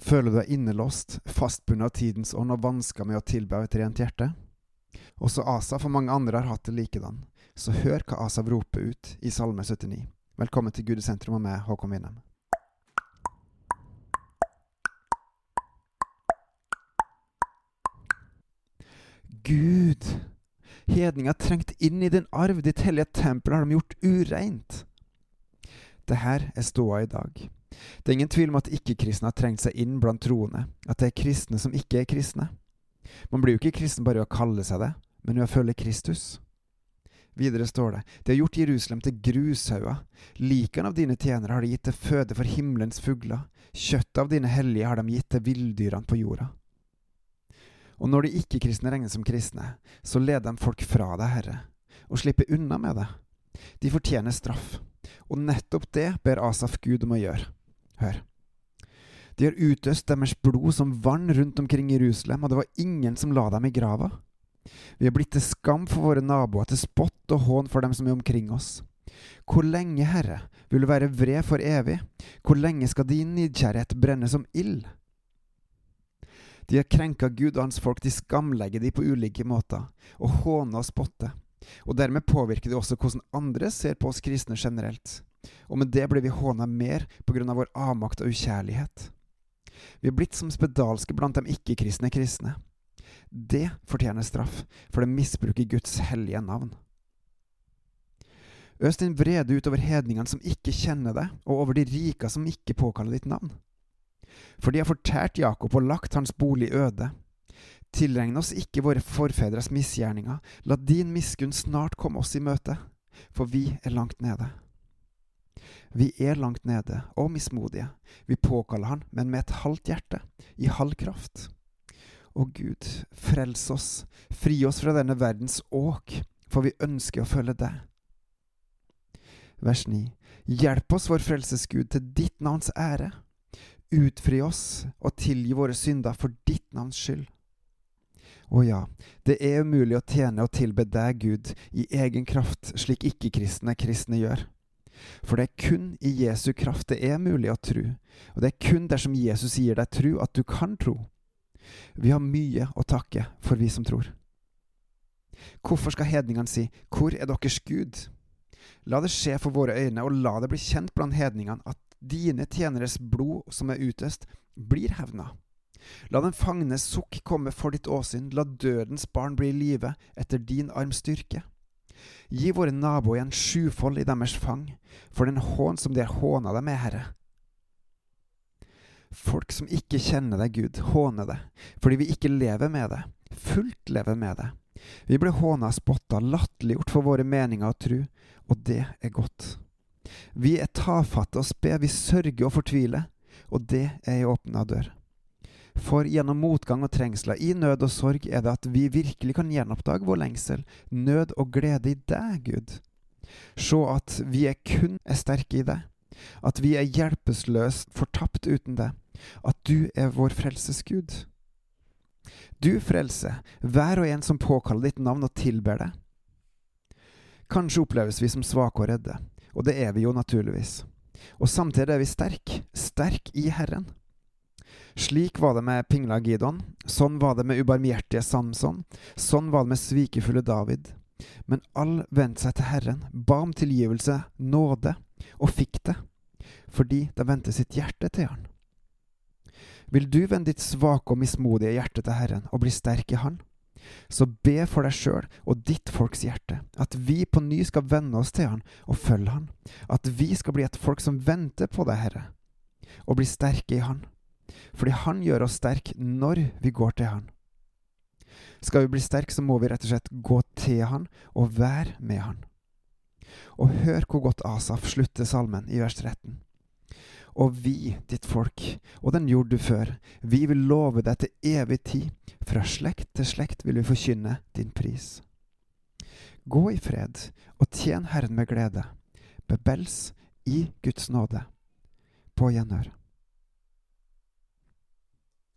Føler du deg innelåst, fastbundet av tidens ånd og vansker med å tilbe av et rent hjerte? Også Asaf og mange andre har hatt det likedan, så hør hva Asaf roper ut i Salme 79. Velkommen til Gud i sentrum og meg, Håkon Winnem. Gud, hedninga har trengt inn i din arv, ditt hellige tempel har de gjort ureint. Det her er ståa i dag. Det er ingen tvil om at ikke-kristne har trengt seg inn blant troende, at det er kristne som ikke er kristne. Man blir jo ikke kristen bare ved å kalle seg det, men ved å følge Kristus. Videre står det, de har gjort Jerusalem til grushauger, likene av dine tjenere har de gitt til føde for himmelens fugler, kjøttet av dine hellige har de gitt til villdyrene på jorda. Og når de ikke-kristne regnes som kristne, så leder de folk fra deg, Herre, og slipper unna med det. De fortjener straff, og nettopp det ber Asaf Gud om å gjøre. Hør. De har utøst deres blod som vann rundt omkring Jerusalem, og det var ingen som la dem i grava. Vi har blitt til skam for våre naboer, til spott og hån for dem som er omkring oss. Hvor lenge, Herre, vil du være vred for evig? Hvor lenge skal din nidkjærhet brenne som ild? De har krenka Gud og hans folk, de skamlegger de på ulike måter, og håner og spotter. Og dermed påvirker de også hvordan andre ser på oss kristne generelt. Og med det blir vi håna mer på grunn av vår avmakt og ukjærlighet. Vi er blitt som spedalske blant de ikke-kristne kristne. Det fortjener straff, for det misbruker Guds hellige navn. Øs din vrede ut over hedningene som ikke kjenner deg, og over de rika som ikke påkaller ditt navn. For de har fortært Jakob og lagt hans bolig øde. Tilregn oss ikke våre forfedres misgjerninger, la din miskunn snart komme oss i møte, for vi er langt nede. Vi er langt nede og mismodige, vi påkaller Han, men med et halvt hjerte, i halv kraft. Å Gud, frels oss, fri oss fra denne verdens åk, for vi ønsker å følge deg. Vers 9. Hjelp oss, vår frelsesgud, til ditt navns ære. Utfri oss og tilgi våre synder for ditt navns skyld. Å ja, det er umulig å tjene og tilbe deg, Gud, i egen kraft, slik ikke-kristne kristne gjør. For det er kun i Jesu kraft det er mulig å tro, og det er kun dersom Jesus gir deg tro at du kan tro. Vi har mye å takke for, vi som tror. Hvorfor skal hedningene si Hvor er deres Gud? La det skje for våre øyne, og la det bli kjent blant hedningene at dine tjeneres blod som er utøst, blir hevna. La den fangnes sukk komme for ditt åsyn, la dødens barn bli i live etter din arms styrke. Gi våre naboer igjen sjufold i deres fang, for den hån som de har håna deg med, Herre. Folk som ikke kjenner deg, Gud, håner deg, fordi vi ikke lever med det, fullt lever med det. Vi ble håna, spotta, latterliggjort for våre meninger og tru, og det er godt. Vi er tafatte og sped, vi sørger og fortviler, og det er ei åpna dør. For gjennom motgang og trengsler, i nød og sorg, er det at vi virkelig kan gjenoppdage vår lengsel, nød og glede i deg, Gud. Se at vi er kun er sterke i deg, at vi er hjelpeløst fortapt uten deg, at du er vår frelsesgud. Du frelser hver og en som påkaller ditt navn og tilber deg. Kanskje oppleves vi som svake og redde, og det er vi jo naturligvis. Og samtidig er vi sterke, sterk i Herren. Slik var det med pingla Gidon, sånn var det med ubarmhjertige Samson, sånn var det med svikefulle David. Men all vendte seg til Herren, ba om tilgivelse, nåde, og fikk det, fordi de vendte sitt hjerte til Han. Vil du vende ditt svake og mismodige hjerte til Herren og bli sterk i Han? Så be for deg sjøl og ditt folks hjerte, at vi på ny skal vende oss til Han og følge Han, at vi skal bli et folk som venter på deg, Herre, og bli sterke i Han, fordi Han gjør oss sterk når vi går til Han. Skal vi bli sterke, så må vi rett og slett gå til Han og være med Han. Og hør hvor godt Asaf slutter salmen i vers 13. Og vi, ditt folk, og den jord du før, vi vil love deg til evig tid, fra slekt til slekt vil vi forkynne din pris. Gå i fred og tjen Herren med glede, bebels i Guds nåde. På gjenhør.